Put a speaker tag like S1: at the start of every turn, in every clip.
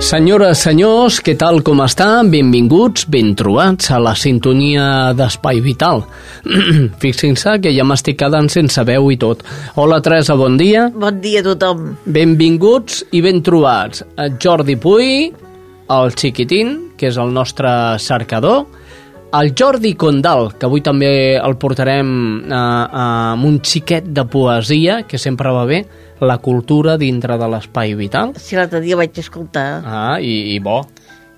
S1: Senyores, senyors, què tal com estan? Benvinguts, ben trobats a la sintonia d'Espai Vital. Fixin-se que ja m'estic quedant sense veu i tot. Hola, Teresa, bon dia.
S2: Bon dia a tothom.
S1: Benvinguts i ben trobats. Jordi Puy, el Chiquitín, que és el nostre cercador, el Jordi Condal, que avui també el portarem eh, eh, amb un xiquet de poesia, que sempre va bé, la cultura dintre de l'espai vital.
S2: Si l'altre dia vaig escoltar.
S1: Ah, i, i bo.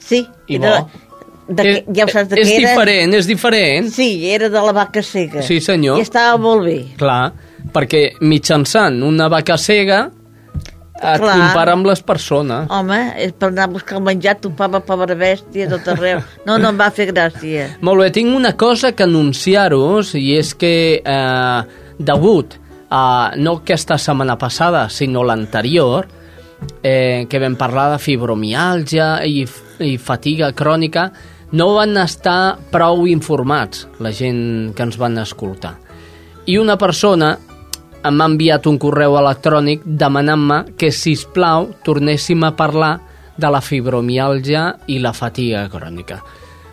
S2: Sí,
S1: I
S2: era,
S1: bo.
S2: de, que, ja ho saps de
S1: és
S2: què era?
S1: diferent, és diferent.
S2: Sí, era de la vaca cega.
S1: Sí, senyor.
S2: I estava molt bé.
S1: Clar, perquè mitjançant una vaca cega et
S2: Clar.
S1: compara amb les persones.
S2: Home, és per anar a buscar el menjar, topava pobra bèstia tot arreu. No, no em va fer gràcia.
S1: Molt bé, tinc una cosa que anunciar-vos i és que eh, degut a no aquesta setmana passada, sinó l'anterior, eh, que vam parlar de fibromiàlgia i, i fatiga crònica, no van estar prou informats la gent que ens van escoltar. I una persona m'ha enviat un correu electrònic demanant-me que, si plau tornéssim a parlar de la fibromiàlgia i la fatiga crònica.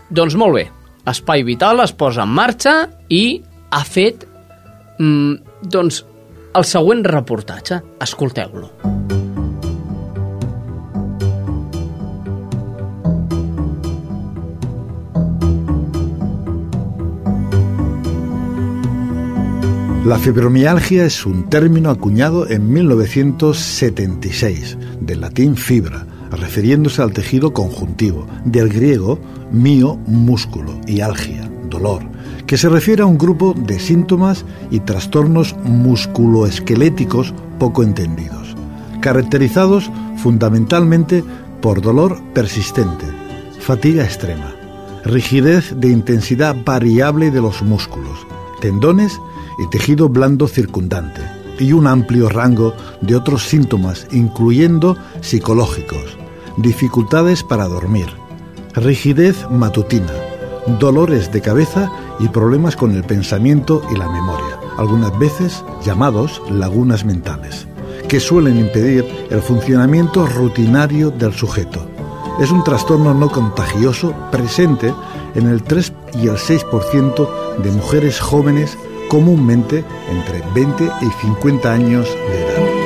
S1: Doncs molt bé, Espai Vital es posa en marxa i ha fet mm, doncs, el següent reportatge. Escolteu-lo.
S3: La fibromialgia es un término acuñado en 1976, del latín fibra, refiriéndose al tejido conjuntivo, del griego mio, músculo, y algia, dolor, que se refiere a un grupo de síntomas y trastornos musculoesqueléticos poco entendidos, caracterizados fundamentalmente por dolor persistente, fatiga extrema, rigidez de intensidad variable de los músculos, tendones y tejido blando circundante, y un amplio rango de otros síntomas, incluyendo psicológicos, dificultades para dormir, rigidez matutina, dolores de cabeza y problemas con el pensamiento y la memoria, algunas veces llamados lagunas mentales, que suelen impedir el funcionamiento rutinario del sujeto. Es un trastorno no contagioso presente en el 3 y el 6% de mujeres jóvenes comúnmente entre 20 y 50 años de edad.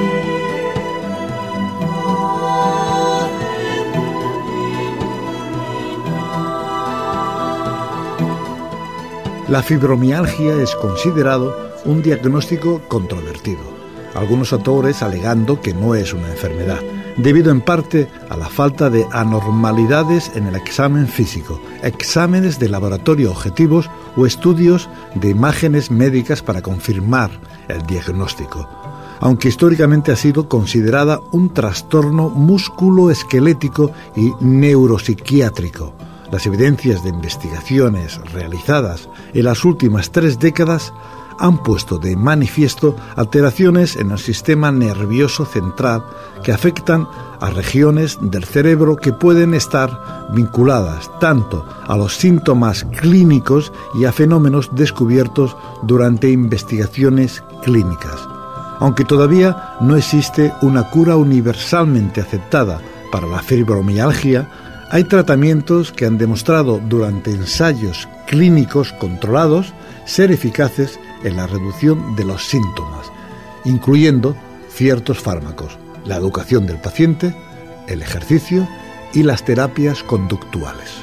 S3: La fibromialgia es considerado un diagnóstico controvertido, algunos autores alegando que no es una enfermedad, debido en parte a la falta de anormalidades en el examen físico, exámenes de laboratorio objetivos o estudios de imágenes médicas para confirmar el diagnóstico, aunque históricamente ha sido considerada un trastorno musculoesquelético y neuropsiquiátrico. Las evidencias de investigaciones realizadas en las últimas tres décadas han puesto de manifiesto alteraciones en el sistema nervioso central que afectan a regiones del cerebro que pueden estar vinculadas tanto a los síntomas clínicos y a fenómenos descubiertos durante investigaciones clínicas. Aunque todavía no existe una cura universalmente aceptada para la fibromialgia, hay tratamientos que han demostrado durante ensayos clínicos controlados ser eficaces en la reducción de los síntomas, incluyendo ciertos fármacos, la educación del paciente, el ejercicio y las terapias conductuales.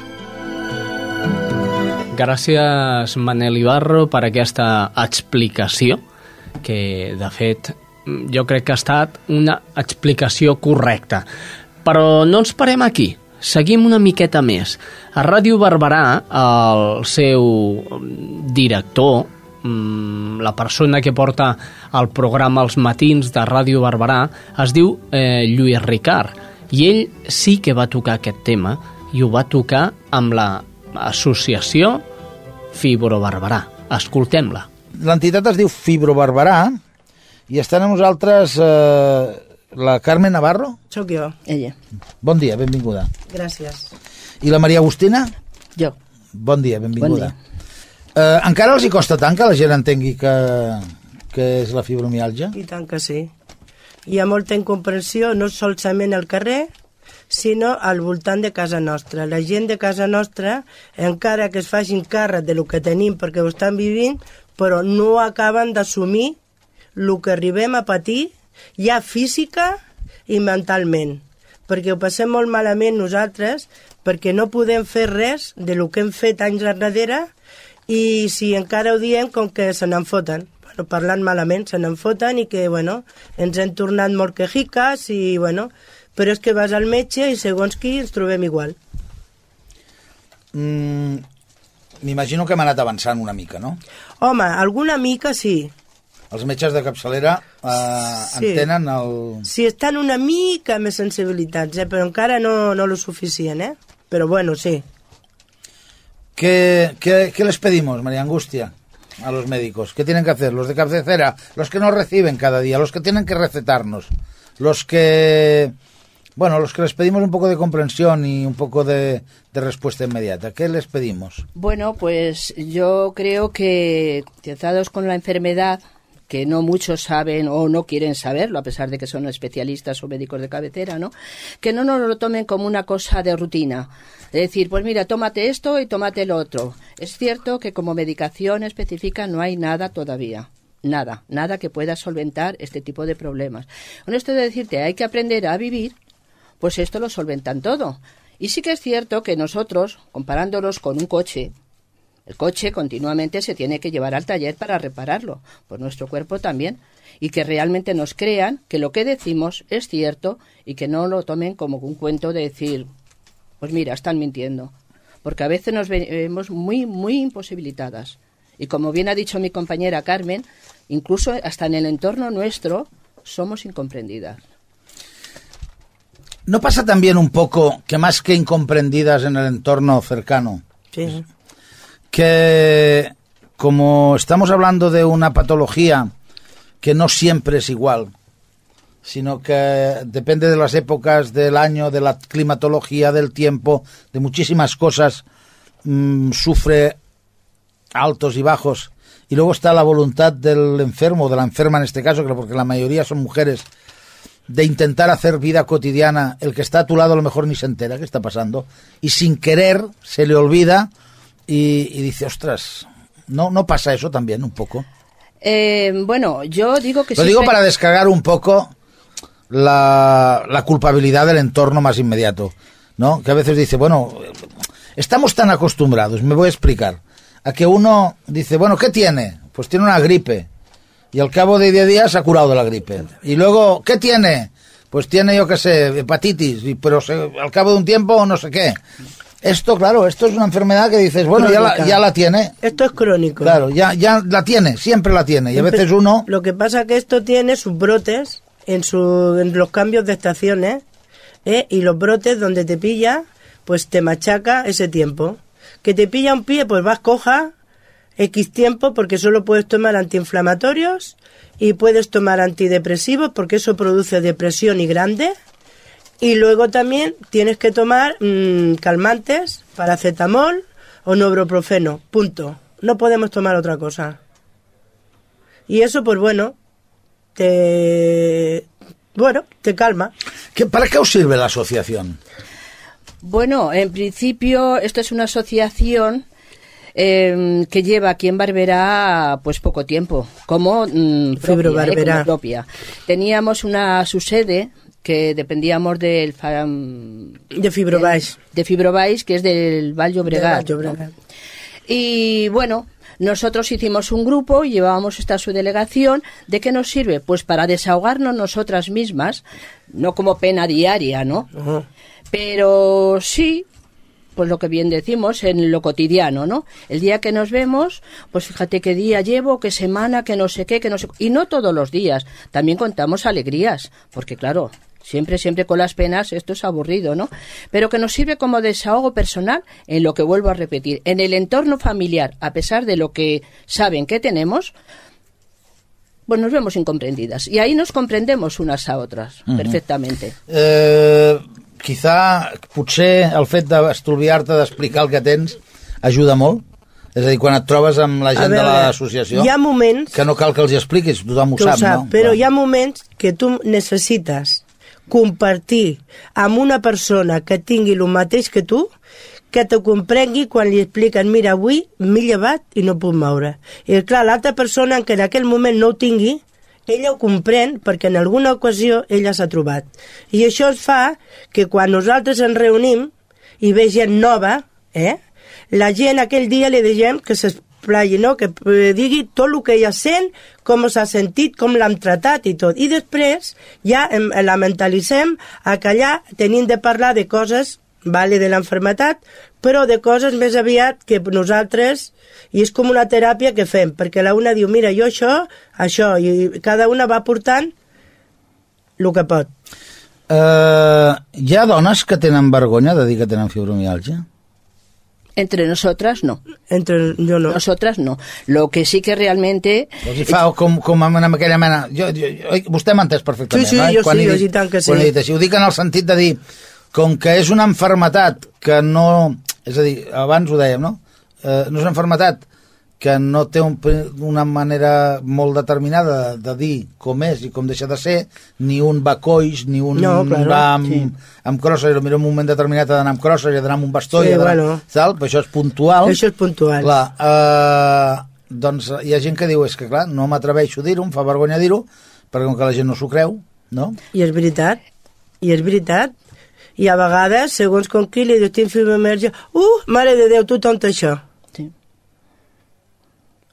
S1: Gràcies, Manel Ibarro, per aquesta explicació que, de fet, jo crec que ha estat una explicació correcta. Però no ens parem aquí, seguim una miqueta més. A Ràdio Barberà, el seu director, mm, la persona que porta el programa als matins de Ràdio Barberà, es diu eh, Lluís Ricard, i ell sí que va tocar aquest tema, i ho va tocar amb l'associació Fibro Barberà. Escoltem-la.
S4: L'entitat es diu Fibro Barberà i estan nosaltres eh, la Carmen Navarro.
S5: Sóc jo, ella.
S4: Bon dia, benvinguda.
S5: Gràcies.
S4: I la Maria Agustina.
S5: Jo.
S4: Bon dia, benvinguda.
S5: Bon
S4: Eh, encara els hi costa tant que la gent entengui que, que és la fibromialgia?
S5: I tant que sí. Hi ha molta incomprensió, no solament al carrer, sinó al voltant de casa nostra. La gent de casa nostra, encara que es facin càrrec de lo que tenim perquè ho estan vivint, però no acaben d'assumir el que arribem a patir ja física i mentalment perquè ho passem molt malament nosaltres, perquè no podem fer res de lo que hem fet anys darrere i si encara ho diem com que se n'en foten bueno, parlant malament, se n'en foten i que, bueno, ens hem tornat molt quejiques i, bueno, però és que vas al metge i segons qui ens trobem igual.
S4: Mm, M'imagino que hem anat avançant una mica, no?
S5: Home, alguna mica sí.
S4: Els metges de capçalera eh,
S5: Sí.
S4: entenen el...
S5: Sí, estan una mica més sensibilitats, eh? però encara no, no lo suficient, eh? Però bueno, sí.
S4: ¿Qué, qué, qué les pedimos, María Angustia, a los médicos? ¿Qué tienen que hacer? Los de cabecera, los que nos reciben cada día, los que tienen que recetarnos, los que... Bueno, los que les pedimos un poco de comprensión y un poco de, de respuesta inmediata. ¿Qué les pedimos?
S6: Bueno, pues yo creo que tratados con la enfermedad, que no muchos saben o no quieren saberlo, a pesar de que son especialistas o médicos de cabecera, ¿no? Que no nos lo tomen como una cosa de rutina. Es decir, pues mira, tómate esto y tómate el otro. Es cierto que como medicación específica no hay nada todavía. Nada, nada que pueda solventar este tipo de problemas. Con esto de decirte, hay que aprender a vivir, pues esto lo solventan todo. Y sí que es cierto que nosotros, comparándolos con un coche, el coche continuamente se tiene que llevar al taller para repararlo, pues nuestro cuerpo también, y que realmente nos crean que lo que decimos es cierto y que no lo tomen como un cuento de decir, pues mira, están mintiendo, porque a veces nos ve- vemos muy, muy imposibilitadas. Y como bien ha dicho mi compañera Carmen, incluso hasta en el entorno nuestro somos incomprendidas.
S4: ¿No pasa también un poco que más que incomprendidas en el entorno cercano,
S5: Sí.
S4: Que como estamos hablando de una patología que no siempre es igual, sino que depende de las épocas del año, de la climatología, del tiempo, de muchísimas cosas, mm, sufre altos y bajos. Y luego está la voluntad del enfermo, de la enferma en este caso, que porque la mayoría son mujeres, de intentar hacer vida cotidiana. El que está a tu lado a lo mejor ni se entera qué está pasando. Y sin querer se le olvida y, y dice, ostras, ¿no, ¿no pasa eso también un poco?
S6: Eh, bueno, yo digo que
S4: Lo digo para descargar un poco la, la culpabilidad del entorno más inmediato, ¿no? Que a veces dice, bueno, estamos tan acostumbrados, me voy a explicar, a que uno dice, bueno, ¿qué tiene? Pues tiene una gripe. Y al cabo de 10 días se ha curado de la gripe. Y luego, ¿qué tiene? Pues tiene, yo qué sé, hepatitis, pero se- al cabo de un tiempo no sé qué. Esto, claro, esto es una enfermedad que dices, bueno, ya la, ya la tiene.
S5: Esto es crónico.
S4: Claro, ya, ya la tiene, siempre la tiene. Y a veces uno...
S5: Lo que pasa que esto tiene sus brotes en, su, en los cambios de estaciones ¿eh? y los brotes donde te pilla, pues te machaca ese tiempo. Que te pilla un pie, pues vas coja X tiempo porque solo puedes tomar antiinflamatorios y puedes tomar antidepresivos porque eso produce depresión y grande. Y luego también tienes que tomar mm, calmantes, paracetamol o nobrofeno. Punto. No podemos tomar otra cosa. Y eso, pues bueno, te. Bueno, te calma.
S4: ¿Qué- ¿Para qué os sirve la asociación?
S6: Bueno, en principio esto es una asociación eh, que lleva aquí en Barberá pues poco tiempo, como mm, propia,
S5: Fibro
S6: eh, como propia. Teníamos una subsede que dependíamos del fam-
S5: De Fibrobais.
S6: de Fibrobais, que es del Val Llobregat.
S5: De Vall Llobregat.
S6: ¿no? Y bueno, nosotros hicimos un grupo y llevábamos esta su delegación. ¿De qué nos sirve? Pues para desahogarnos nosotras mismas, no como pena diaria, ¿no? Pero sí, pues lo que bien decimos, en lo cotidiano, ¿no? El día que nos vemos, pues fíjate qué día llevo, qué semana, qué no sé qué, que no sé... Y no todos los días, también contamos alegrías, porque claro, siempre, siempre con las penas, esto es aburrido, ¿no? Pero que nos sirve como desahogo personal en lo que vuelvo a repetir, en el entorno familiar, a pesar de lo que saben que tenemos, pues nos vemos incomprendidas. Y ahí nos comprendemos unas a otras, perfectamente.
S4: Eh, quizà, potser el fet d'estalviar-te d'explicar el que tens ajuda molt. És a dir, quan et trobes amb la gent de
S5: veure,
S4: l'associació,
S5: hi ha moments
S4: que no cal que els expliquis, tothom ho sap,
S5: sap,
S4: no?
S5: però
S4: Clar.
S5: hi ha moments que tu necessites compartir amb una persona que tingui el mateix que tu, que te comprengui quan li expliquen mira, avui m'he llevat i no puc moure. I clar, l'altra persona que en aquell moment no ho tingui, ella ho comprèn perquè en alguna ocasió ella s'ha trobat. I això es fa que quan nosaltres ens reunim i ve gent nova, eh, la gent aquell dia li diem que s'esplai, no? que eh, digui tot el que ella sent, com s'ha sentit, com l'han tratat i tot. I després ja em, la mentalitzem a que allà tenim de parlar de coses vale, de l'enfermetat, però de coses més aviat que nosaltres, i és com una teràpia que fem, perquè la una diu, mira, jo això, això, i cada una va portant el que pot.
S4: Eh, hi ha dones que tenen vergonya de dir que tenen fibromialgia?
S6: Entre nosotras no.
S5: Entre jo no.
S6: Nosotras no. Lo que sí que realmente
S4: hi fa com, com amb aquella mena... Jo, jo, jo, vostè m'ha entès perfectament,
S5: Sí, sí,
S4: no?
S5: jo
S4: Quan
S5: sí, jo sí, tant que sí.
S4: Quan he dit així, ho dic en el sentit de dir, com que és una enfermetat que no... És a dir, abans ho dèiem, no? Eh, no és una enfermetat que no té un, una manera molt determinada de dir com és i com deixa de ser, ni un va coix, ni un
S5: No, claro,
S4: va amb,
S5: sí.
S4: amb crosser, potser en un moment determinat ha d'anar amb crosser, ha d'anar amb un bastó,
S5: Sí,
S4: i ha
S5: bueno.
S4: tal, però això és puntual.
S5: Això és puntual.
S4: Clar, eh, doncs hi ha gent que diu, és que clar, no m'atreveixo a dir-ho, em fa vergonya dir-ho, perquè com que la gent no s'ho creu, no?
S5: I és veritat, i és veritat. I a vegades, segons com qui li dius, tinc fibromialgia, uh, mare de Déu, tothom té això.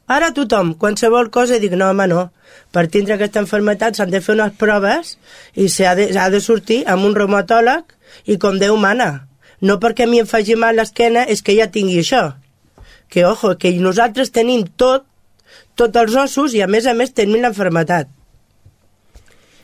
S5: Ara tothom, qualsevol cosa, dic, no, home, no. Per tindre aquesta enfermetat s'han de fer unes proves i s'ha de, s'ha de sortir amb un reumatòleg i com Déu mana. No perquè a mi em faci mal l'esquena és que ja tingui això. Que, ojo, que nosaltres tenim tot, tots els ossos i a més a més tenim l'enfermetat.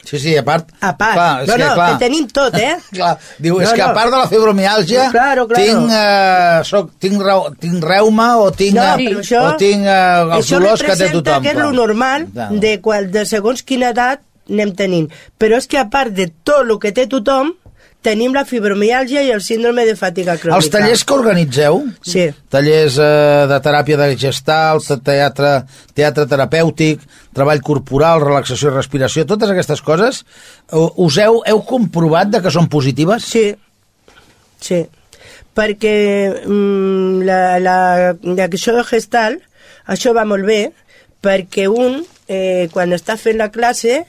S4: Sí, sí, a part...
S5: A part.
S4: Clar, és
S5: no,
S4: que,
S5: no,
S4: clar,
S5: que tenim tot, eh?
S4: clar, diu, és
S5: No,
S4: que a
S5: no.
S4: part de la fibromialgia
S5: Claro, claro.
S4: tinc, eh, soc, tinc, reu, tinc reuma o tinc,
S5: No,
S4: eh,
S5: això,
S4: o tinc eh, els
S5: això
S4: dolors que té
S5: representa
S4: tothom.
S5: que és lo normal de, qual, de segons quina edat anem tenint. Però és que a part de tot el que té tothom, tenim la fibromialgia i el síndrome de fatiga crònica.
S4: Els tallers que organitzeu,
S5: Sí.
S4: tallers eh, de teràpia de gestalt, teatre, teatre terapèutic, treball corporal, relaxació i respiració, totes aquestes coses, eh, us heu, heu comprovat de que són positives?
S5: Sí, sí. Perquè mm, la, la, la, això de gestal, això va molt bé, perquè un, eh, quan està fent la classe,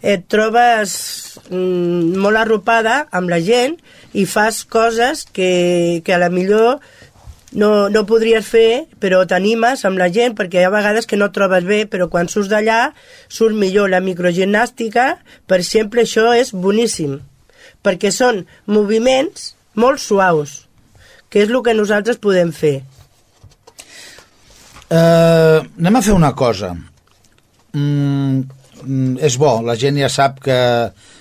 S5: et trobes mm, molt arropada amb la gent i fas coses que, que a la millor no, no podries fer, però t'animes amb la gent perquè hi ha vegades que no et trobes bé, però quan surts d'allà surt millor. La microgimnàstica, per exemple, això és boníssim, perquè són moviments molt suaus, que és el que nosaltres podem fer.
S4: Eh, anem a fer una cosa. Mm, és bo, la gent ja sap que...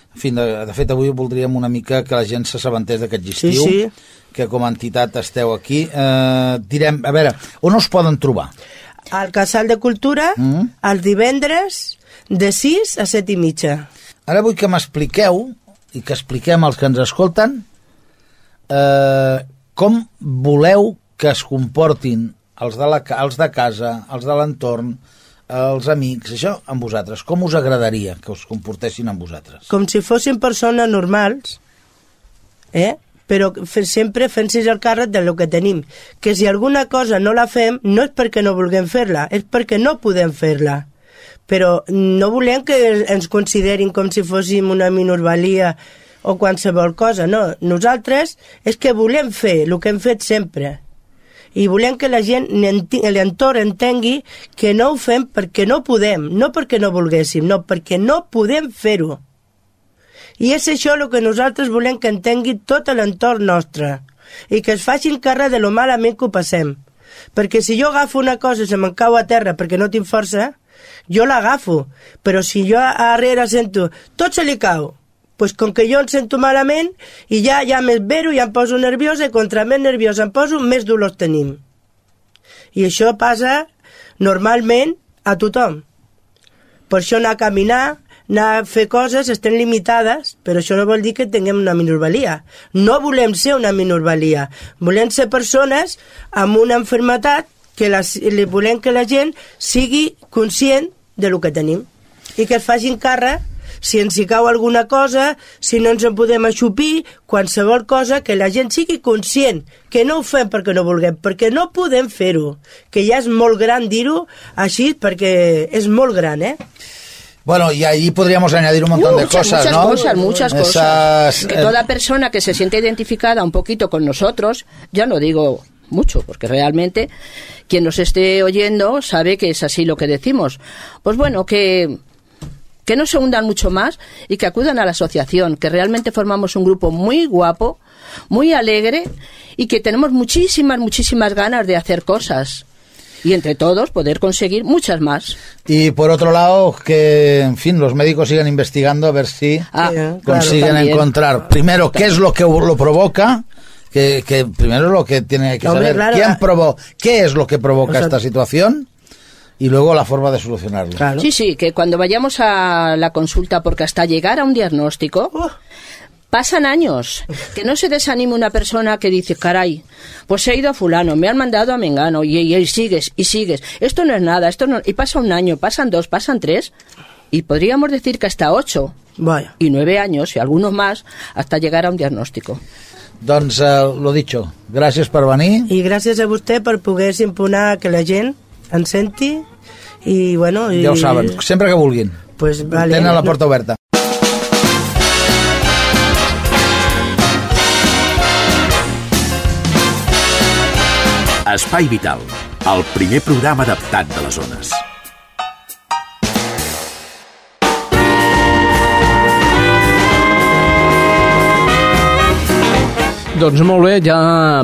S4: En fi, de, de fet, avui voldríem una mica que la gent s'assabentés d'aquest
S5: Sí,
S4: estiu,
S5: sí.
S4: que com a entitat esteu aquí. Eh, direm, a veure, on us poden trobar?
S5: Al Casal de Cultura,
S4: Mm.
S5: els divendres, de 6 a 7 i mitja.
S4: Ara vull que m'expliqueu, i que expliquem als que ens escolten, eh, com voleu que es comportin els de, la, els de casa, els de l'entorn, els amics, això amb vosaltres. Com us agradaria que us comportessin amb vosaltres?
S5: com si fossin persones normals, eh? però sempre fent-se el càrrec del que tenim. Que si alguna cosa no la fem, no és perquè no vulguem fer-la, és perquè no podem fer-la. Però no volem que ens considerin com si fóssim una minusvalia o qualsevol cosa, no. Nosaltres és que volem fer el que hem fet sempre. I volem que la gent, l'entorn entengui que no ho fem perquè no podem, no perquè no volguéssim, no, perquè no podem fer-ho. I és això el que nosaltres volem que entengui tot l'entorn nostre i que es facin càrrec de lo malament que ho passem. Perquè si jo agafo una cosa i se me'n cau a terra perquè no tinc força, jo l'agafo. Però si jo a darrere sento tot se li cau, pues com que jo em sento malament i ja ja més vero, ja em poso nerviosa i contra més nerviosa em poso, més dolors tenim. I això passa normalment a tothom. Per això anar a caminar, anar a fer coses estem limitades, però això no vol dir que tinguem una minusvalia. No volem ser una minusvalia. Volem ser persones amb una enfermetat que la, li volem que la gent sigui conscient de lo que tenim i que es facin càrrec si ens hi cau alguna cosa, si no ens en podem aixupir, qualsevol cosa, que la gent sigui conscient, que no ho fem perquè no vulguem, perquè no podem fer-ho, que ja és molt gran dir-ho així, perquè és molt gran, eh?
S4: Bueno, y ahí podríamos añadir un montón
S6: Uh,
S4: de
S6: muchas,
S4: cosas,
S6: muchas
S4: ¿no?
S6: cosas, muchas
S4: Esas,
S6: cosas. Que
S4: eh,
S6: toda persona que se siente identificada un poquito con nosotros, ya no digo mucho, porque realmente quien nos esté oyendo sabe que es así lo que decimos. Pues bueno, que que no se hundan mucho más y que acudan a la asociación, que realmente formamos un grupo muy guapo, muy alegre y que tenemos muchísimas, muchísimas ganas de hacer cosas. Y entre todos poder conseguir muchas más.
S4: Y por otro lado, que, en fin, los médicos sigan investigando a ver si
S6: Ah,
S4: consiguen encontrar, primero, qué es lo que lo provoca, que, que primero es lo que tiene que
S5: Hombre,
S4: saber
S5: claro,
S4: quién
S5: ah.
S4: provo qué es lo que provoca
S5: O sea-
S4: esta situación y luego la forma de solucionarlo.
S5: Claro.
S6: Sí, sí, que cuando vayamos a la consulta, porque hasta llegar a un diagnóstico,
S5: Oh.
S6: pasan años. Que no se desanime una persona que dice, caray, pues he ido a fulano, me han mandado a Mengano, y, y, y sigues, y sigues. Esto no es nada, esto no... Y pasa un año, pasan dos, pasan tres, y podríamos decir que hasta ocho y nueve años, y algunos más, hasta llegar a un diagnóstico.
S4: Doncs, eh, lo dicho, gràcies per venir.
S5: i gràcies a vostè per poder impunar que la gent en senti i bueno... I,
S4: Ja ho saben, sempre que vulguin.
S5: Pues vale.
S4: Tenen la porta oberta.
S7: Espai Vital, el primer programa adaptat de les zones.
S1: Doncs molt bé, ja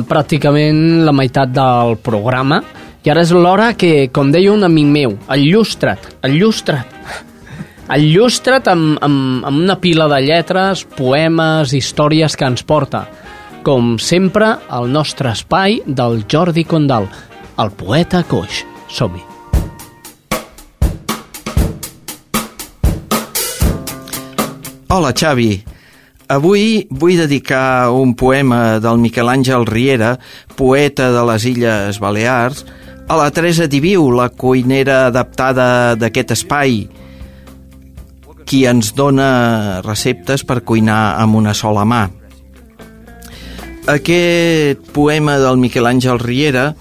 S1: pràcticament la meitat del programa i ara és l'hora que, com deia un amic meu, il·lustra't, il·lustra't. Il·lustra't amb, amb, amb una pila de lletres, poemes, històries que ens porta. Com sempre, al nostre espai del Jordi Condal, el poeta coix. Som-hi.
S8: Hola, Xavi. Avui vull dedicar un poema del Miquel Àngel Riera, poeta de les Illes Balears, a la Teresa Diviu, la cuinera adaptada d'aquest espai, qui ens dona receptes per cuinar amb una sola mà. Aquest poema del Miquel Àngel Riera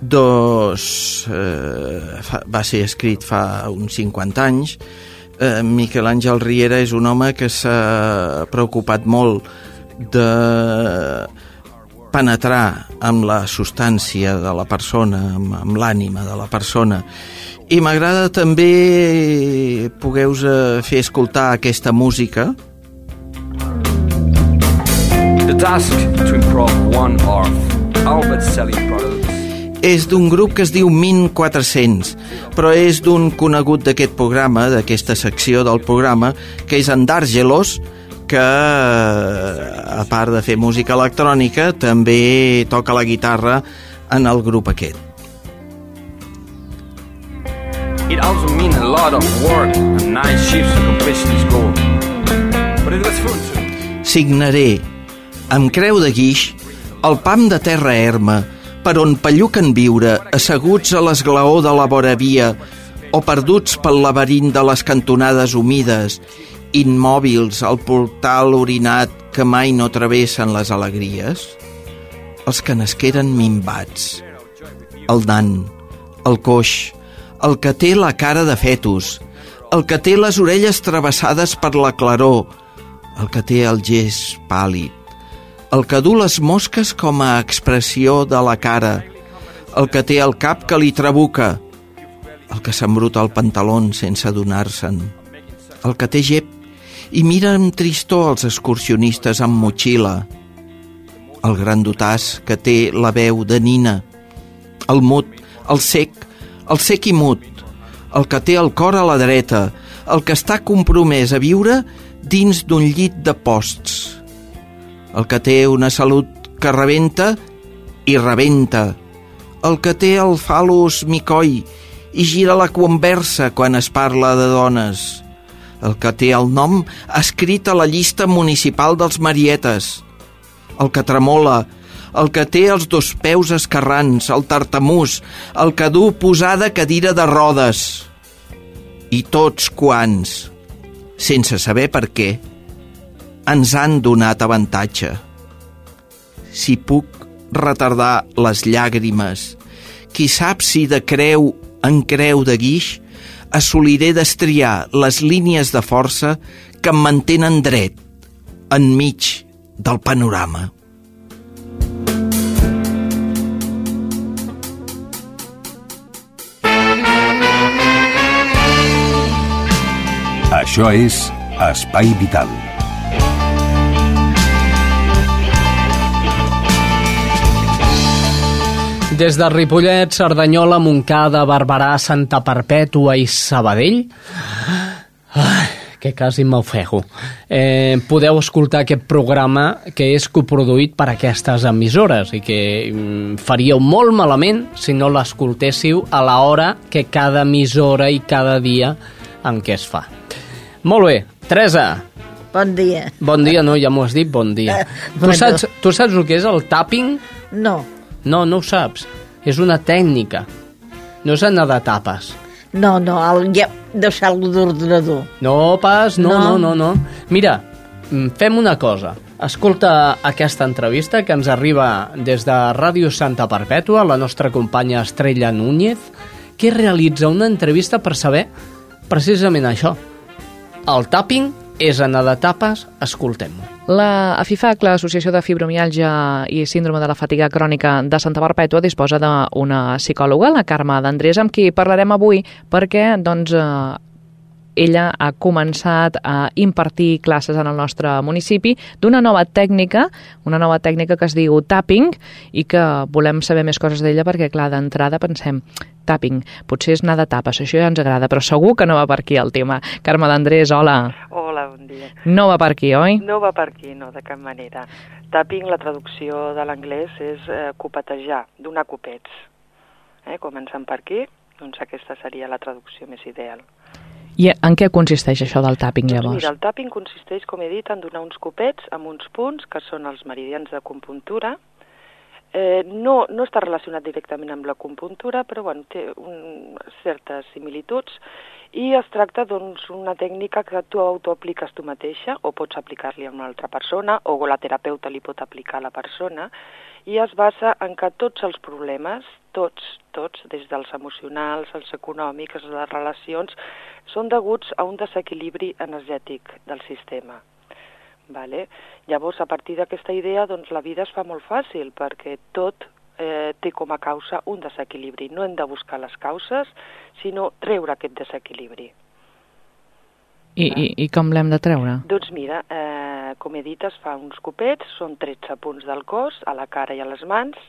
S8: dos, eh, fa, va ser escrit fa uns 50 anys. Eh, Miquel Àngel Riera és un home que s'ha preocupat molt de penetrar amb la substància de la persona, amb, amb l'ànima de la persona. I m'agrada també pogueu fer escoltar aquesta música,
S9: The task to improve one of our best-selling products
S8: és d'un grup que es diu 1400, però és d'un conegut d'aquest programa, d'aquesta secció del programa, que és en D'Argelos, que, a part de fer música electrònica, també toca la guitarra en el grup aquest.
S9: It also means a lot of work and night shifts to accomplish this goal. But it was fun too.
S8: Signaré, amb creu de guix, el pam de terra erma, per on pelluquen viure, asseguts a l'esglaó de la vora via, o perduts pel laberint de les cantonades humides, immòbils al portal orinat que mai no travessen les alegries? Els que nasqueren mimbats. El nan, el coix, el que té la cara de fetus, el que té les orelles travessades per la claror, el que té el gest pàl·lid, el que du les mosques com a expressió de la cara, el que té el cap que li trabuca, el que s'embruta el pantaló sense adonar-se'n, el que té gep i mira amb tristor els excursionistes amb motxilla, el gran dotàs que té la veu de nina, el mut, el sec, el sec i mut, el que té el cor a la dreta, el que està compromès a viure dins d'un llit de posts, el que té una salut que rebenta i rebenta, el que té el falus micoi i gira la conversa quan es parla de dones, el que té el nom escrit a la llista municipal dels marietes, el que tremola, el que té els dos peus escarrans, el tartamús, el que du posada cadira de rodes. I tots quants, sense saber per què, ens han donat avantatge. Si puc retardar les llàgrimes, qui sap si de creu en creu de guix assoliré destriar les línies de força que em mantenen dret enmig del panorama.
S10: Això és Espai Vital.
S1: Des de Ripollet, Cerdanyola, Montcada, Barberà, Santa Perpètua i Sabadell... Ai, que quasi m'ofego. Eh, podeu escoltar aquest programa que és coproduït per aquestes emissores i que mm, faríeu molt malament si no l'escoltéssiu a l'hora que cada emissora i cada dia en què es fa. Molt bé, Teresa,
S2: Bon dia.
S1: bon dia, no, ja m'ho has dit, bon dia. Tu
S2: Bueno.
S1: saps, tu saps el que és el tapping?
S2: No,
S1: No, no ho saps. És una tècnica. No és anar de tapes.
S2: no, no, el, ja, deu ser algo d'ordinador.
S1: No pas, no, no, no,
S2: No.
S1: no. Mira, mm, fem una cosa. Escolta aquesta entrevista que ens arriba des de Ràdio Santa Perpètua, la nostra companya Estrella Núñez, que realitza una entrevista per saber precisament això. El tapping és anar de tapes, escoltem-ho.
S11: La AFIFAC, l'Associació de Fibromialgia i Síndrome de la Fatiga Crònica de Santa Perpètua, disposa d'una psicòloga, la Carme d'Andrés, amb qui parlarem avui perquè doncs, eh, ella ha començat a impartir classes en el nostre municipi d'una nova tècnica, una nova tècnica que es diu tapping i que volem saber més coses d'ella perquè, clar, d'entrada pensem tapping, potser és anar de tapes, això ja ens agrada, però segur que no va per aquí el tema. Carme d'Andrés, hola.
S12: Hola, bon dia.
S11: No va per aquí, oi?
S12: No va per aquí, no, de cap manera. Tapping, la traducció de l'anglès és eh, copetejar, donar copets. Eh, començant per aquí, doncs aquesta seria la traducció més ideal.
S11: I en què consisteix això del tapping,
S12: Doncs
S11: llavors?
S12: mira, el tapping consisteix, com he dit, en donar uns copets amb uns punts, que són els meridians de compuntura. Eh, no, no està relacionat directament amb la compuntura, però bueno, té un, certes similituds i es tracta doncs una tècnica que tu autoapliques tu mateixa o pots aplicar-li a una altra persona o la terapeuta li pot aplicar a la persona i es basa en que tots els problemes, tots, tots, des dels emocionals, els econòmics, les relacions, són deguts a un desequilibri energètic del sistema. Vale? Llavors, a partir d'aquesta idea, doncs, la vida es fa molt fàcil, perquè tot eh, té com a causa un desequilibri. No hem de buscar les causes, sinó treure aquest desequilibri.
S11: I, i, i com l'hem de treure?
S12: Doncs mira, eh, com he dit, es fa uns copets, són 13 punts del cos, a la cara i a les mans,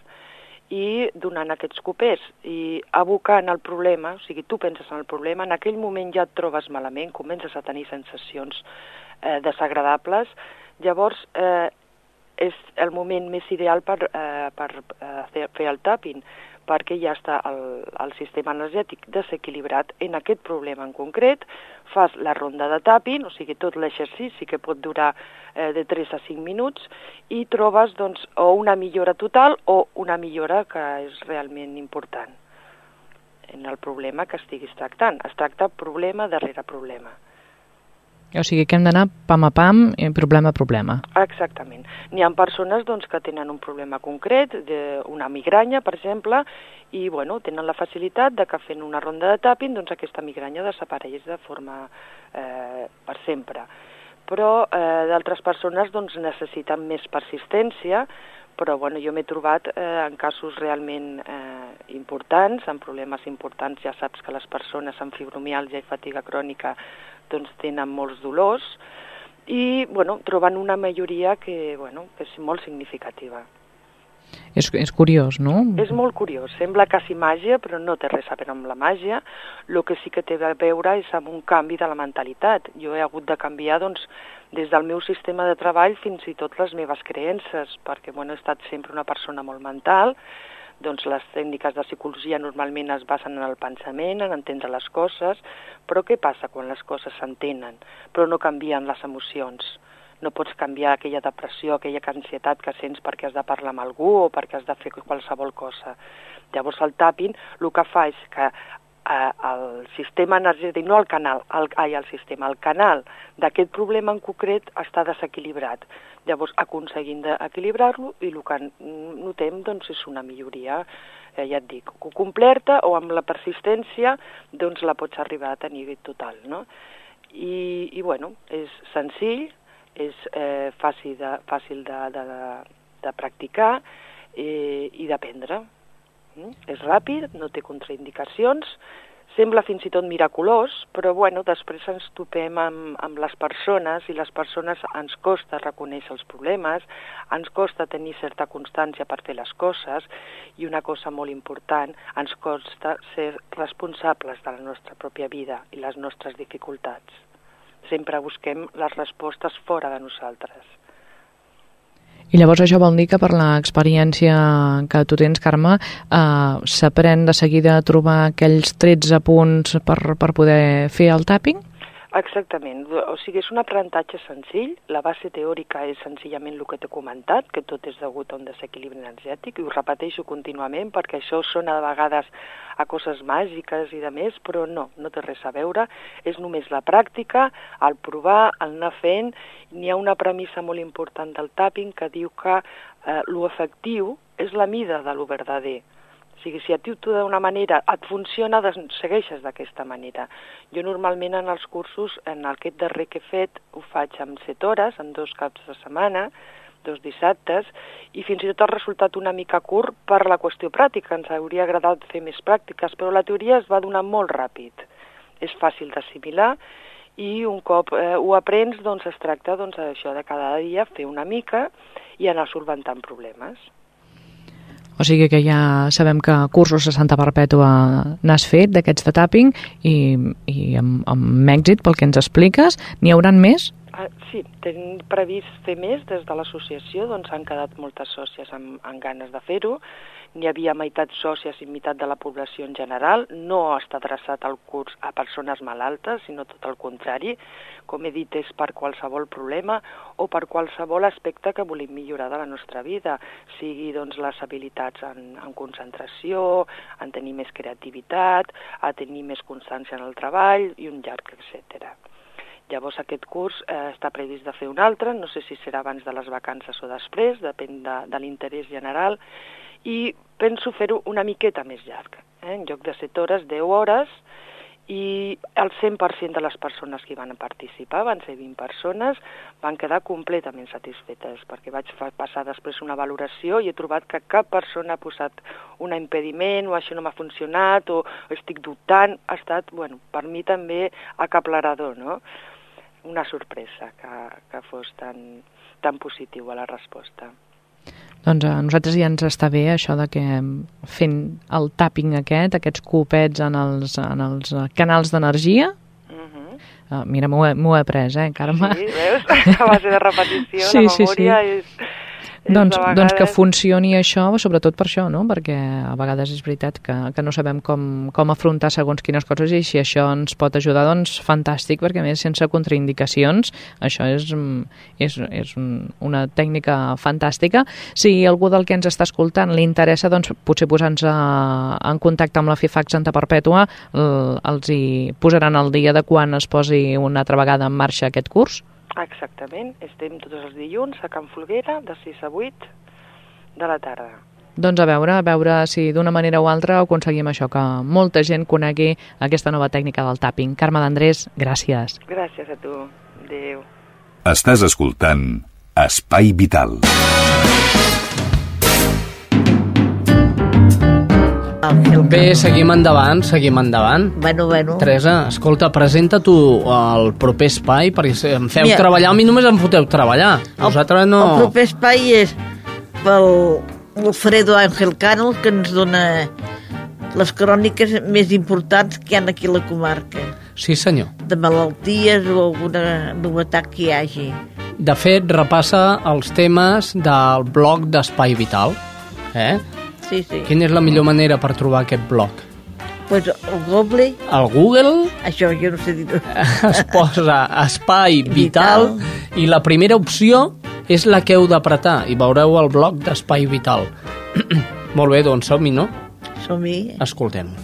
S12: i donant aquests copets i abocant el problema, o sigui, tu penses en el problema, en aquell moment ja et trobes malament, comences a tenir sensacions eh, desagradables, llavors eh, és el moment més ideal per, eh, per eh, fer, el tapping, perquè ja està el, el sistema energètic desequilibrat en aquest problema en concret, fas la ronda de tapping, o sigui, tot l'exercici que pot durar eh, de 3 a 5 minuts, i trobes doncs, o una millora total o una millora que és realment important en el problema que estiguis tractant. Es tracta problema darrere problema.
S11: O sigui que hem d'anar pam a pam, eh, problema a problema.
S12: Exactament. N'hi ha persones doncs, que tenen un problema concret, de una migranya, per exemple, i bueno, tenen la facilitat de que fent una ronda de tapping doncs, aquesta migranya desapareix de forma eh, per sempre. Però eh, d'altres persones doncs, necessiten més persistència, però bueno, jo m'he trobat eh, en casos realment eh, importants, en problemes importants, ja saps que les persones amb fibromialgia i fatiga crònica doncs tenen molts dolors, i bueno, trobant una majoria que, bueno, que és molt significativa.
S11: És, és curiós, no?
S12: És molt curiós. Sembla quasi màgia, però no té res a veure amb la màgia. El que sí que té a veure és amb un canvi de la mentalitat. Jo he hagut de canviar, doncs, des del meu sistema de treball fins i tot les meves creences, perquè bueno, he estat sempre una persona molt mental, doncs les tècniques de psicologia normalment es basen en el pensament, en entendre les coses, però què passa quan les coses s'entenen, però no canvien les emocions? No pots canviar aquella depressió, aquella ansietat que sents perquè has de parlar amb algú o perquè has de fer qualsevol cosa. Llavors el tapping el que fa és que eh, el sistema energètic, no el canal, el, ai, el sistema, el canal d'aquest problema en concret està desequilibrat. Llavors, aconseguint d'equilibrar-lo i el que notem doncs, és una milloria, eh, ja et dic, completa o amb la persistència doncs la pots arribar a tenir total. No? I, I, bueno, és senzill, és eh, fàcil, de, fàcil de, de, de practicar eh, i d'aprendre. Mm? És ràpid, no té contraindicacions, sembla fins i tot miraculós, però bueno, després ens topem amb, amb les persones i les persones ens costa reconèixer els problemes, ens costa tenir certa constància per fer les coses i una cosa molt important, ens costa ser responsables de la nostra pròpia vida i les nostres dificultats. Sempre busquem les respostes fora de nosaltres.
S11: I llavors això vol dir que per l'experiència que tu tens, Carme, eh, s'aprèn de seguida a trobar aquells 13 punts per, per poder fer el tapping?
S12: Exactament, o sigui, és un aprenentatge senzill, la base teòrica és senzillament el que t'he comentat, que tot és degut a un desequilibri energètic, i ho repeteixo contínuament perquè això sona de vegades a coses màgiques i de més, però no, no té res a veure, és només la pràctica, el provar, el anar fent, n'hi ha una premissa molt important del tapping que diu que eh, l'efectiu és la mida de lo verdader, sigui, si a tu d'una manera et funciona, segueixes d'aquesta manera. Jo normalment en els cursos, en aquest darrer que he fet, ho faig amb 7 hores, en dos caps de setmana, dos dissabtes, i fins i tot el resultat una mica curt per la qüestió pràctica. Ens hauria agradat fer més pràctiques, però la teoria es va donar molt ràpid. És fàcil d'assimilar i un cop eh, ho aprens, doncs es tracta doncs, això de cada dia fer una mica i anar solventant problemes.
S11: O sigui que ja sabem que cursos de Santa Perpètua n'has fet, d'aquests de tapping, i, i amb, amb èxit pel que ens expliques. N'hi hauran més?
S12: Uh, sí, tenim previst fer més des de l'associació, doncs han quedat moltes sòcies amb, amb ganes de fer-ho n'hi havia meitat sòcies i meitat de la població en general, no està adreçat al curs a persones malaltes, sinó tot el contrari, com he dit, és per qualsevol problema o per qualsevol aspecte que volem millorar de la nostra vida, sigui doncs, les habilitats en, en concentració, en tenir més creativitat, a tenir més constància en el treball i un llarg, etc. Llavors aquest curs eh, està previst de fer un altre, no sé si serà abans de les vacances o després, depèn de, de l'interès general, i penso fer-ho una miqueta més llarg. Eh? En lloc de 7 hores, 10 hores, i el 100% de les persones que van participar, van ser 20 persones, van quedar completament satisfetes, perquè vaig passar després una valoració i he trobat que cap persona ha posat un impediment o això no m'ha funcionat o estic dubtant, ha estat, bueno, per mi també acaplerador, no? Una sorpresa que, que fos tan, tan positiu a la resposta.
S11: Doncs a nosaltres ja ens està bé això de que fent el tapping aquest, aquests copets en els, en els canals d'energia, uh -huh. uh, mira, m'ho he, he après, eh, Carme?
S12: Sí, veus? A base de repetició, sí, la memòria sí, sí. és
S11: doncs, vegades... doncs que funcioni això, sobretot per això, no? perquè a vegades és veritat que, que no sabem com, com afrontar segons quines coses i si això ens pot ajudar, doncs fantàstic, perquè a més sense contraindicacions això és, és, és una tècnica fantàstica. Si algú del que ens està escoltant li interessa, doncs potser posar-nos en contacte amb la FIFAC Santa Perpètua els hi posaran el dia de quan es posi una altra vegada en marxa aquest curs?
S12: Exactament, estem tots els dilluns a Can Folguera de 6 a 8 de la tarda.
S11: Doncs a veure, a veure si d'una manera o altra aconseguim això, que molta gent conegui aquesta nova tècnica del tapping. Carme d'Andrés, gràcies.
S12: Gràcies a tu. Adéu.
S10: Estàs escoltant Espai Vital.
S2: Ángel
S1: Bé, seguim endavant, seguim endavant.
S2: Bueno, bueno.
S1: Teresa, escolta, presenta tu el proper espai, perquè em feu
S2: Mira.
S1: treballar, a mi només em foteu treballar. Vosaltres no...
S2: El proper espai és pel Alfredo Ángel Cano, que ens dona les cròniques més importants que hi ha aquí a la comarca,
S1: Sí, senyor.
S2: de malalties o alguna novetat que hi hagi.
S1: De fet, repassa els temes del blog d'Espai Vital. Eh?
S2: Sí, sí.
S1: Quina és la millor manera per trobar aquest blog?
S2: Pues el Google,
S1: Al Google
S2: això jo no sé dir-ho.
S1: es posa Espai Vital, i la primera opció és la que heu d'apretar i veureu el blog d'Espai Vital. Molt bé, doncs som-hi, no?
S2: Som-hi.
S1: Escoltem.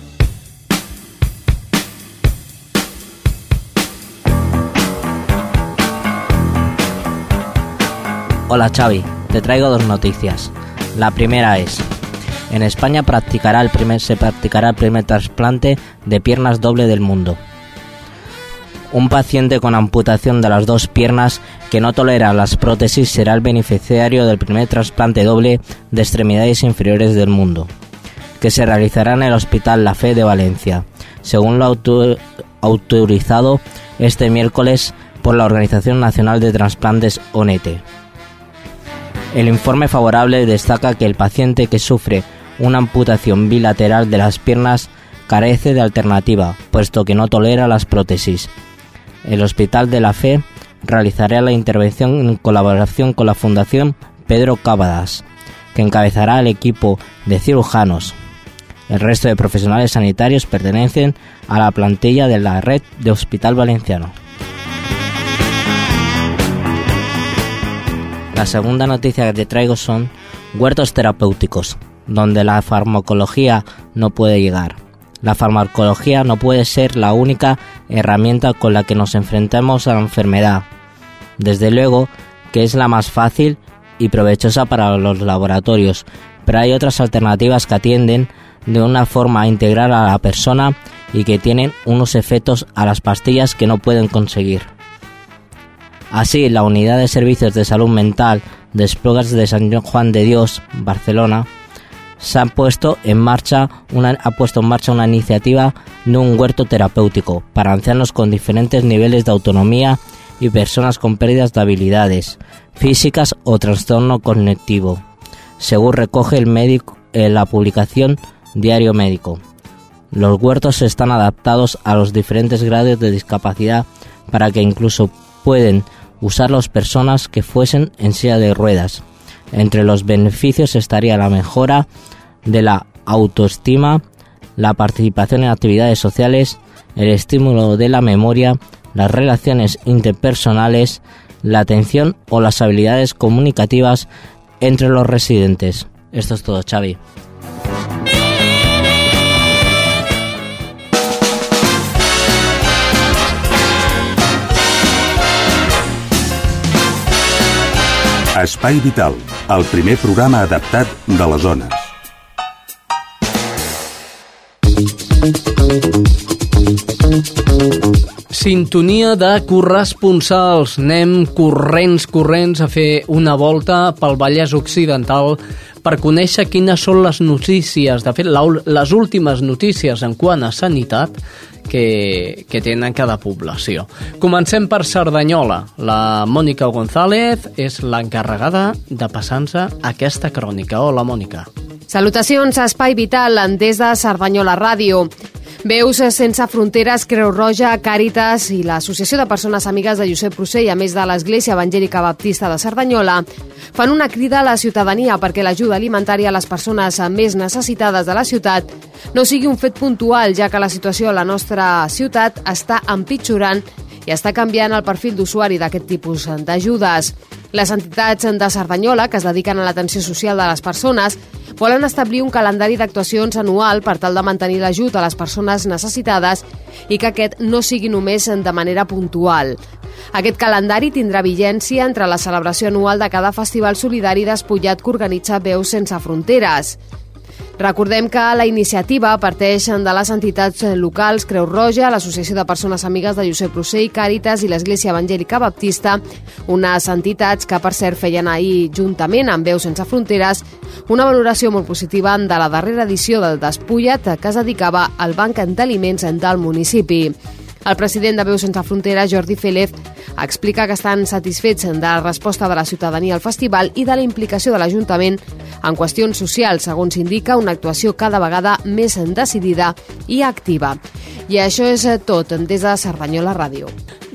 S13: Hola Xavi, te traigo dos noticias. La primera es, en España el primer, se practicará el primer trasplante de piernas doble del mundo. Un paciente con amputación de las dos piernas que no tolera las prótesis será el beneficiario del primer trasplante doble de extremidades inferiores del mundo, que se realizará en el Hospital La Fe de Valencia, según lo auto- autorizado este miércoles por la Organización Nacional de Trasplantes ONETE. El informe favorable destaca que el paciente que sufre una amputación bilateral de las piernas carece de alternativa, puesto que no tolera las prótesis. El Hospital de la Fe realizará la intervención en colaboración con la Fundación Pedro Cábadas, que encabezará el equipo de cirujanos. El resto de profesionales sanitarios pertenecen a la plantilla de la red de Hospital Valenciano. La segunda noticia que te traigo son huertos terapéuticos, donde la farmacología no puede llegar. La farmacología no puede ser la única herramienta con la que nos enfrentamos a la enfermedad. Desde luego que es la más fácil y provechosa para los laboratorios, pero hay otras alternativas que atienden de una forma integral a la persona y que tienen unos efectos a las pastillas que no pueden conseguir. Así, la Unidad de Servicios de Salud Mental de Esplugas de San Juan de Dios, Barcelona, se ha puesto en marcha una, ha puesto en marcha una iniciativa de un huerto terapéutico para ancianos con diferentes niveles de autonomía y personas con pérdidas de habilidades físicas o trastorno cognitivo, según recoge el médico en la publicación Diario Médico. Los huertos están adaptados a los diferentes grados de discapacidad para que incluso pueden usarlos personas que fuesen en silla de ruedas. Entre los beneficios estaría la mejora de la autoestima, la participación en actividades sociales, el estímulo de la memoria, las relaciones interpersonales, la atención o las habilidades comunicativas entre los residentes. Esto es todo, Xavi.
S10: Espai Vital, el primer programa adaptat de les zones.
S1: Sintonia de corresponsals. Anem corrents, corrents a fer una volta pel Vallès Occidental per conèixer quines són les notícies, de fet, les últimes notícies en quant a sanitat que, que tenen cada població. Comencem per Cerdanyola. La Mònica González és l'encarregada de passar-nos aquesta crònica. Hola, Mònica.
S14: Salutacions a Espai Vital des de Cerdanyola Ràdio. Veus sense fronteres, Creu Roja, Càritas i l'Associació de Persones Amigues de Josep Rossell, a més de l'Església Evangèlica Baptista de Cerdanyola, fan una crida a la ciutadania perquè l'ajuda alimentària a les persones més necessitades de la ciutat no sigui un fet puntual, ja que la situació a la nostra ciutat està empitjorant i està canviant el perfil d'usuari d'aquest tipus d'ajudes. Les entitats de Cerdanyola, que es dediquen a l'atenció social de les persones, volen establir un calendari d'actuacions anual per tal de mantenir l'ajut a les persones necessitades i que aquest no sigui només de manera puntual. Aquest calendari tindrà vigència entre la celebració anual de cada festival solidari despullat que organitza Veus Sense Fronteres. Recordem que la iniciativa parteix de les entitats locals Creu Roja, l'Associació de Persones Amigues de Josep Rossell, Càritas i l'Església Evangèlica Baptista, unes entitats que, per cert, feien ahir, juntament amb Veus Sense Fronteres, Una valoració molt positiva de la darrera edició del Despullat que es dedicava al banc d'aliments del municipi. El president de Veu Sense Fronteres, Jordi Félez, explica que estan satisfets de la resposta de la ciutadania al festival i de la implicació de l'Ajuntament en qüestions socials, segons indica una actuació cada vegada més decidida i activa. I això és tot des de Cerdanyola Ràdio.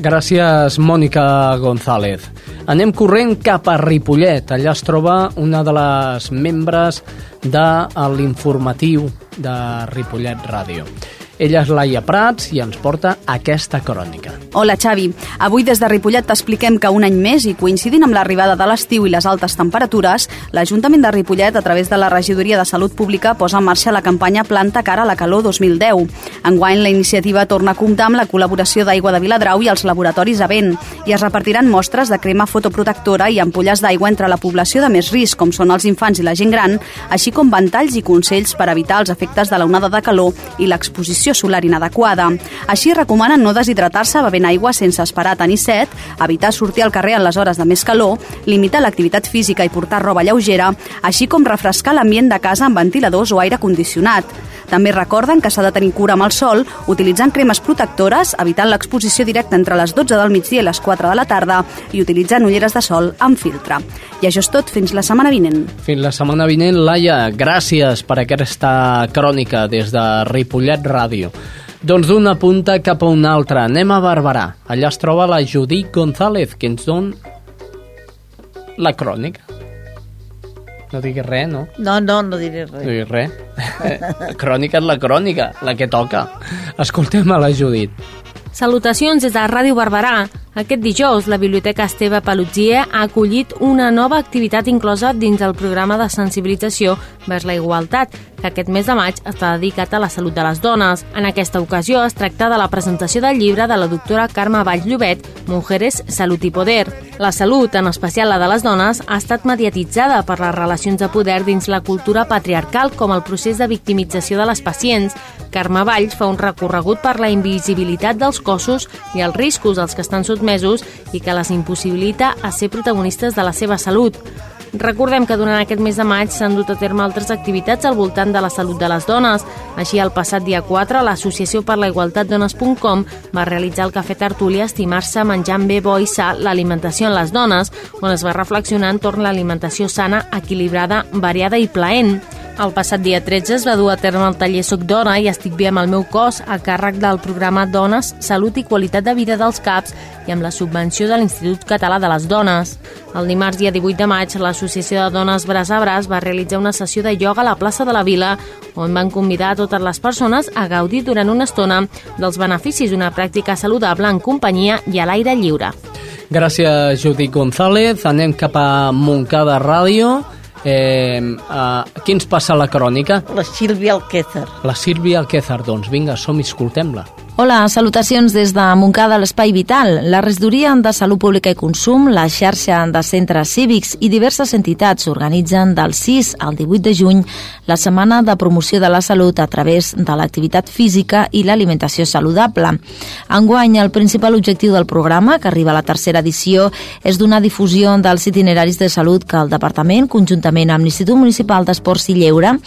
S1: Gràcies, Mònica González. Anem corrent cap a Ripollet. Allà es troba una de les membres de l'informatiu de Ripollet Ràdio. Ella és Laia Prats i ens porta aquesta crònica.
S15: Hola, Xavi. Avui des de Ripollet t'expliquem que un any més i coincidint amb l'arribada de l'estiu i les altes temperatures, l'Ajuntament de Ripollet, a través de la Regidoria de Salut Pública, posa en marxa la campanya Planta cara a la calor 2010. Enguany, la iniciativa torna a comptar amb la col·laboració d'Aigua de Viladrau i els laboratoris Avent i es repartiran mostres de crema fotoprotectora i ampolles d'aigua entre la població de més risc, com són els infants i la gent gran, així com ventalls i consells per evitar els efectes de la onada de calor i l'exposició protecció solar inadequada. Així recomanen no deshidratar-se bevent aigua sense esperar tenir set, evitar sortir al carrer en les hores de més calor, limitar l'activitat física i portar roba lleugera, així com refrescar l'ambient de casa amb ventiladors o aire condicionat. També recorden que s'ha de tenir cura amb el sol, utilitzant cremes protectores, evitant l'exposició directa entre les 12 del migdia i les 4 de la tarda i utilitzant ulleres de sol amb filtre. I això és tot, fins la setmana vinent.
S1: Fins la setmana vinent, Laia, gràcies per aquesta crònica des de Ripollet Ràdio. Ràdio. Doncs d'una punta cap a una altra. Anem a Barberà. Allà es troba la Judit González, que ens don la crònica. No diguis res, no?
S2: No, no, no diré res.
S1: No diguis res. La crònica és la crònica, la que toca. Escoltem a la Judit.
S16: Salutacions des de Ràdio Barberà. Aquest dijous, la Biblioteca Esteve Palutzier ha acollit una nova activitat inclosa dins el programa de sensibilització vers la igualtat, que aquest mes de maig està dedicat a la salut de les dones. En aquesta ocasió es tracta de la presentació del llibre de la doctora Carme Valls Llobet, Mujeres, Salut i Poder. La salut, en especial la de les dones, ha estat mediatitzada per les relacions de poder dins la cultura patriarcal com el procés de victimització de les pacients. Carme Valls fa un recorregut per la invisibilitat dels cossos i els riscos als que estan sotmesos i que les impossibilita a ser protagonistes de la seva salut. Recordem que durant aquest mes de maig s'han dut a terme altres activitats al voltant de la salut de les dones. Així, el passat dia 4, l'Associació per la Igualtat Dones.com va realitzar el Cafè Tertúlia Estimar-se menjant bé, bo i sa l'alimentació en les dones, on es va reflexionar entorn l'alimentació sana, equilibrada, variada i plaent. El passat dia 13 es va dur a terme el taller Soc Dona i estic bé amb el meu cos a càrrec del programa Dones, Salut i Qualitat de Vida dels CAPs i amb la subvenció de l'Institut Català de les Dones. El dimarts dia 18 de maig, l'Associació de Dones Bras a Bras va realitzar una sessió de ioga a la plaça de la Vila, on van convidar a totes les persones a gaudir durant una estona dels beneficis d'una pràctica saludable en companyia i a l'aire lliure.
S1: Gràcies, Judit González. Anem cap a Montcada Ràdio Eh, uh, qui ens passa la crònica?
S2: La Sílvia Alquézar.
S1: La Sílvia Alquézar, doncs vinga, som-hi, escoltem-la.
S17: Hola, salutacions des de Montcada, l'Espai Vital. La Regidoria de Salut Pública i Consum, la xarxa de centres cívics i diverses entitats organitzen del 6 al 18 de juny la Setmana de Promoció de la Salut a través de l'activitat física i l'alimentació saludable. Enguany, el principal objectiu del programa, que arriba a la tercera edició, és donar difusió dels itineraris de salut que el Departament, conjuntament amb l'Institut Municipal d'Esports i Lleure,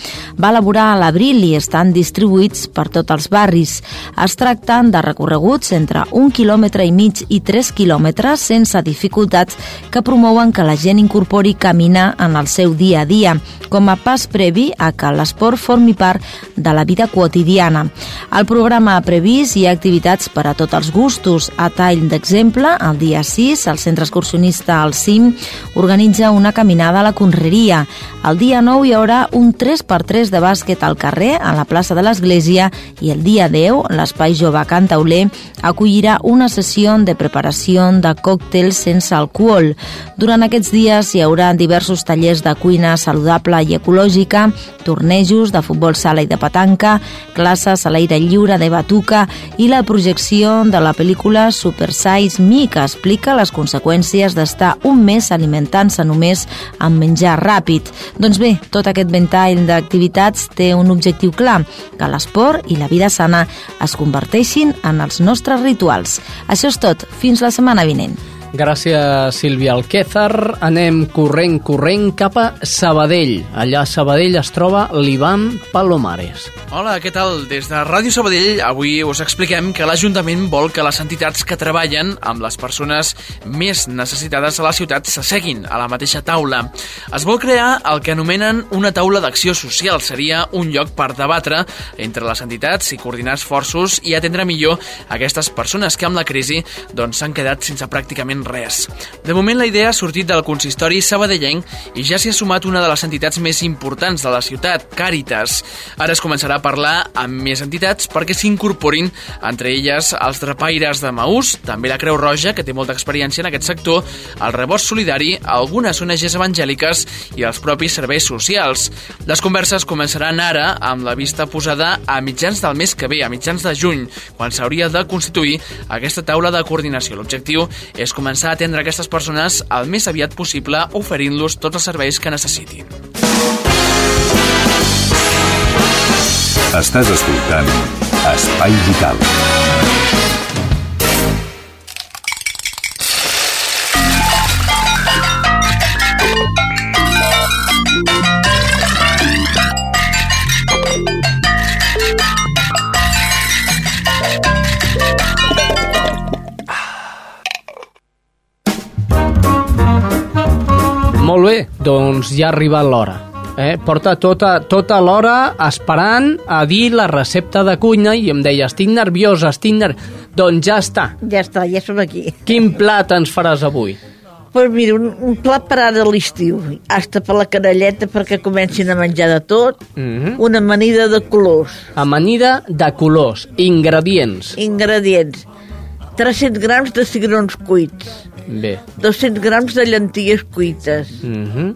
S17: va elaborar a l'abril i estan distribuïts per tots els barris. Es tracta tracten de recorreguts entre un quilòmetre i mig i tres quilòmetres sense dificultats que promouen que la gent incorpori caminar en el seu dia a dia, com a pas previ a que l'esport formi part de la vida quotidiana. El programa ha previst hi ha activitats per a tots els gustos. A tall d'exemple, el dia 6, el centre excursionista al CIM organitza una caminada a la Conreria. El dia 9 hi haurà un 3x3 de bàsquet al carrer, a la plaça de l'Església, i el dia 10, l'espai jove Can Tauler acollirà una sessió de preparació de còctels sense alcohol. Durant aquests dies hi haurà diversos tallers de cuina saludable i ecològica, tornejos de futbol sala i de petanca, classes a l'aire lliure de batuca i la projecció de la pel·lícula Super Size Me, que explica les conseqüències d'estar un mes alimentant-se només amb menjar ràpid. Doncs bé, tot aquest ventall d'activitats té un objectiu clar, que l'esport i la vida sana es converteixin en els nostres rituals. Això és tot. Fins la setmana vinent.
S1: Gràcies, Sílvia Alquézar. Anem corrent, corrent cap a Sabadell. Allà a Sabadell es troba l'Ivan Palomares.
S18: Hola, què tal? Des de Ràdio Sabadell avui us expliquem que l'Ajuntament vol que les entitats que treballen amb les persones més necessitades a la ciutat s'asseguin a la mateixa taula. Es vol crear el que anomenen una taula d'acció social. Seria un lloc per debatre entre les entitats i coordinar esforços i atendre millor aquestes persones que amb la crisi doncs, s'han quedat sense pràcticament res. De moment la idea ha sortit del consistori sabadellenc i ja s'hi ha sumat una de les entitats més importants de la ciutat, Càritas. Ara es començarà a parlar amb més entitats perquè s'incorporin entre elles els drapaires de Maús, també la Creu Roja, que té molta experiència en aquest sector, el Rebost Solidari, algunes ONGs evangèliques i els propis serveis socials. Les converses començaran ara amb la vista posada a mitjans del mes que ve, a mitjans de juny, quan s'hauria de constituir aquesta taula de coordinació. L'objectiu és començar a atendre aquestes persones el més aviat possible oferint-los tots els serveis que necessitin.
S10: Estàs escoltant Espai Vital.
S1: Molt bé, doncs ja ha arribat l'hora. Eh? Porta tota, tota l'hora esperant a dir la recepta de cuina i em deia, estic nerviosa, estic ner... Doncs ja està.
S2: Ja està, ja som aquí.
S1: Quin plat ens faràs avui?
S2: Pues mira, un, un plat per ara a l'estiu, hasta per la canalleta perquè comencin a menjar de tot,
S1: Mm -hmm.
S2: una amanida de colors.
S1: Amanida de colors. Ingredients.
S2: Ingredients. 300 grams de cigrons cuits,
S1: Bé.
S2: 200 grams de llenties cuites.
S1: Mm -hmm.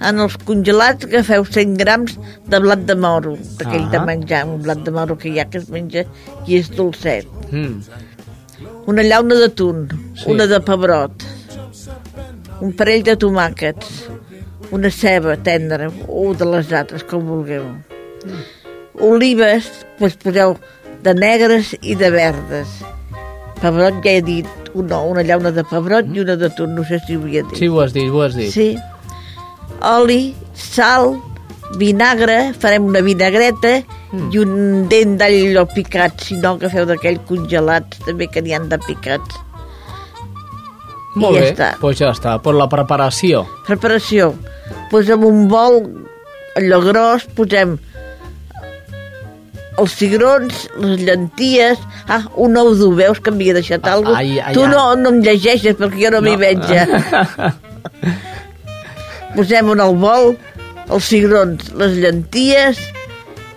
S2: En els congelats agafeu 100 grams de blat de moro, d'aquell
S1: Ah.
S2: de menjar, un blat de moro que hi ha que es menja i és dolcet.
S1: Mm.
S2: Una llauna de tun,
S1: Sí.
S2: una de pebrot, un parell de tomàquets, una ceba tendra o de les altres, com vulgueu. Olives, doncs poseu de negres i de verdes. Pebrot ja he dit, una, una llauna de pebrot i una de tun, no sé si ho havia dit.
S1: Sí, ho has dit, ho has dit.
S2: Sí. Oli, sal, vinagre, farem una vinagreta mm. i un dent d'all picat, si no agafeu d'aquell congelats, també que n'hi han de picats.
S1: Molt
S2: I ja
S1: bé,
S2: està.
S1: doncs ja està. Per la preparació.
S2: Preparació. Posem un bol, allò gros, posem els cigrons, les llenties... Ah, un ou dur, veus que m'havia deixat alguna
S1: ai, ai,
S2: Tu no, no em llegeixes perquè jo no, m'hi
S1: No.
S2: veig ja. Posem en el bol els cigrons, les llenties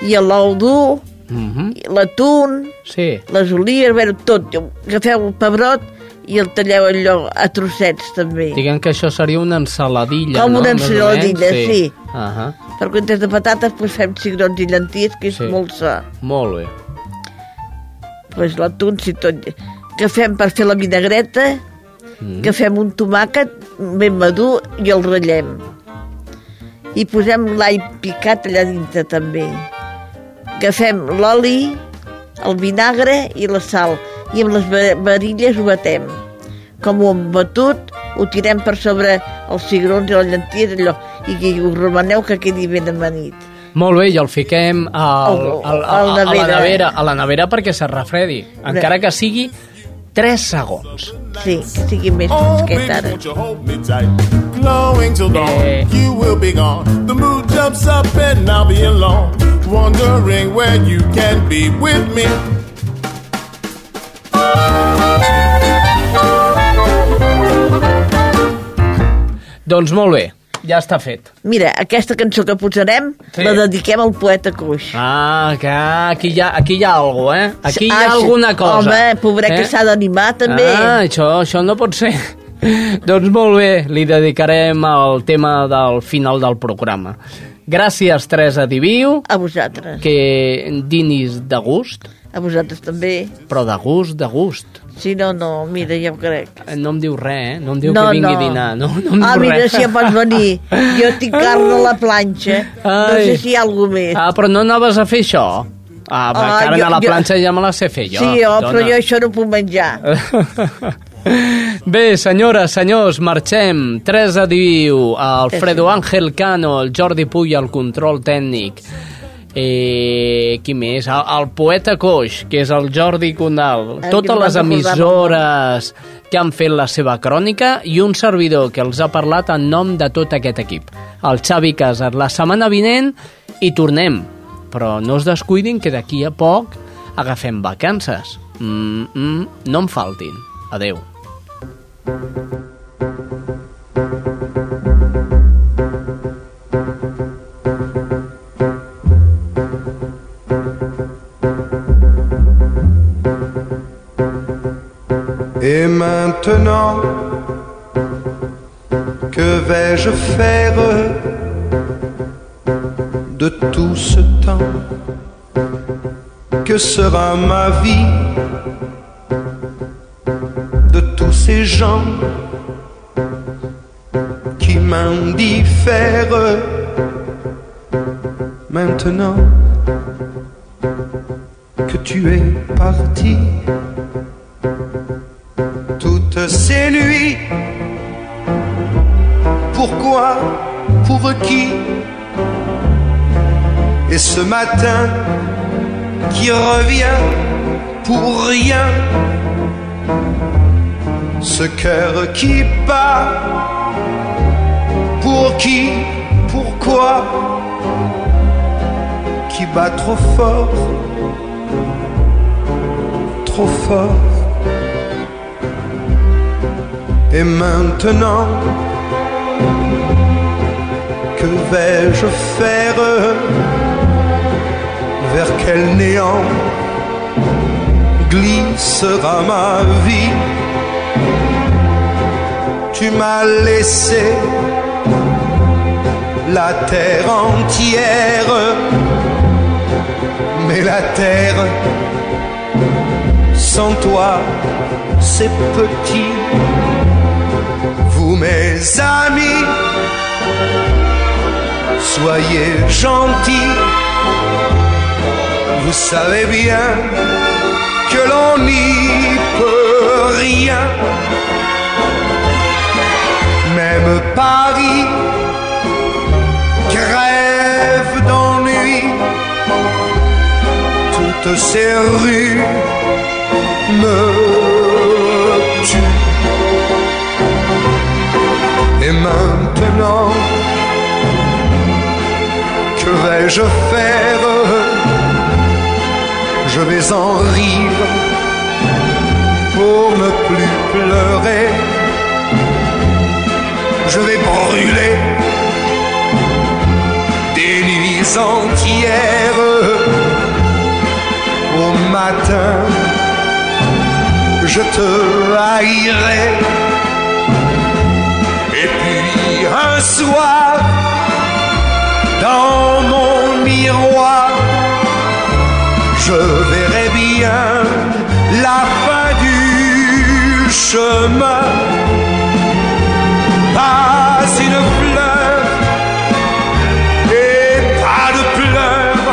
S2: i l'ou dur,
S1: Mm -hmm.
S2: l'atún,
S1: Sí.
S2: les olives, bueno, tot. Agafeu el pebrot i el talleu allò a trossets també.
S1: Diguem que això seria una ensaladilla,
S2: Com
S1: no?
S2: una ensaladilla,
S1: menys?
S2: sí.
S1: Uh -huh.
S2: Per comptes de patates, doncs fem cigrons i llenties, que és
S1: Sí.
S2: molt sa.
S1: Molt bé.
S2: Doncs l'atún, si tot... Que fem per fer la vinagreta,
S1: Mm.
S2: que fem un tomàquet ben madur i el ratllem. I posem l'all picat allà dintre també. Agafem l'oli, el vinagre i la sal i amb les va- varilles ho batem. Com ho hem batut, ho tirem per sobre els cigrons i les llenties allò, i que ho remeneu que quedi ben amanit.
S1: Molt bé, i el fiquem al,
S2: Al-
S1: al,
S2: al
S1: a, a, la
S2: nevera.
S1: a la nevera perquè se refredi, encara que sigui 3 segons.
S2: Sí, que sigui més fresquet ara.
S19: Glowing till dawn, you will be gone. The mood jumps up and I'll be alone, wondering where you can be with me.
S1: Doncs molt bé, ja està fet.
S2: Mira, aquesta cançó que posarem
S1: Sí.
S2: la dediquem al poeta Cuix.
S1: Ah, que aquí hi ha, aquí hi ha alguna eh? Aquí hi ha
S2: Ah,
S1: alguna cosa.
S2: Home, pobret que s'ha d'animar, també.
S1: Ah, això, això no pot ser. doncs molt bé, li dedicarem el tema del final del programa. Gràcies, Teresa Diviu.
S2: A vosaltres.
S1: Que dinis de gust.
S2: A vosaltres també.
S1: Però de gust, de gust.
S2: Sí, no, no, mira, ja ho crec.
S1: No em diu res, eh? No em diu
S2: no,
S1: que vingui
S2: no.
S1: a dinar. No, no em
S2: ah,
S1: diu
S2: mira,
S1: res.
S2: si ja pots venir. Jo tinc carn a la planxa. No
S1: Ai.
S2: sé si hi ha algú més.
S1: Ah, però no anaves a fer això? Ah, ah
S2: Ah,
S1: carn
S2: jo-
S1: a la
S2: jo-
S1: planxa ja me la sé fer jo.
S2: sí, oh, però jo això no puc menjar.
S1: Bé, senyores, senyors, marxem. Teresa Diu, Alfredo Ángel Cano, el Jordi Puy al control tècnic. Eh, qui més? El, el poeta coix, que és el Jordi Condal.
S2: El
S1: Totes les
S2: em
S1: emissores que han fet la seva crònica i un servidor que els ha parlat en nom de tot aquest equip. El Xavi Casar. La setmana vinent hi tornem, però no es descuidin que d'aquí a poc agafem vacances. Mm, mm, no en faltin. Adeu.
S20: Et maintenant, que vais-je faire de tout ce temps Que sera ma vie de tous ces gens qui m'indiffèrent Maintenant que tu es parti toutes ces nuits. Pourquoi Pour qui? Et ce matin qui revient pour rien. Ce cœur qui bat. Pour qui Pourquoi? Qui bat trop fort Trop fort et maintenant, que vais-je faire Vers quel néant glissera ma vie? Tu m'as laissé la terre entière, mais la terre sans toi, c'est petit mes amis, soyez gentils. Vous savez bien que l'on n'y peut rien. Même Paris crève d'ennui. Toutes ces rues me vais-je faire? Je vais en rire pour ne plus pleurer. Je vais brûler des nuits entières au matin. Je te haïrai et puis un soir, je verrai bien la fin du chemin. Pas une fleur et pas de pleurs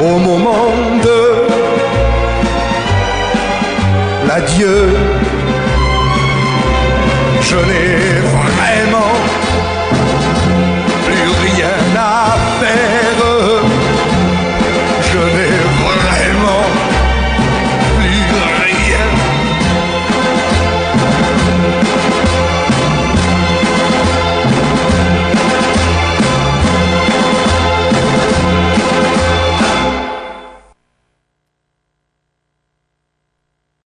S20: au moment de l'adieu je n'ai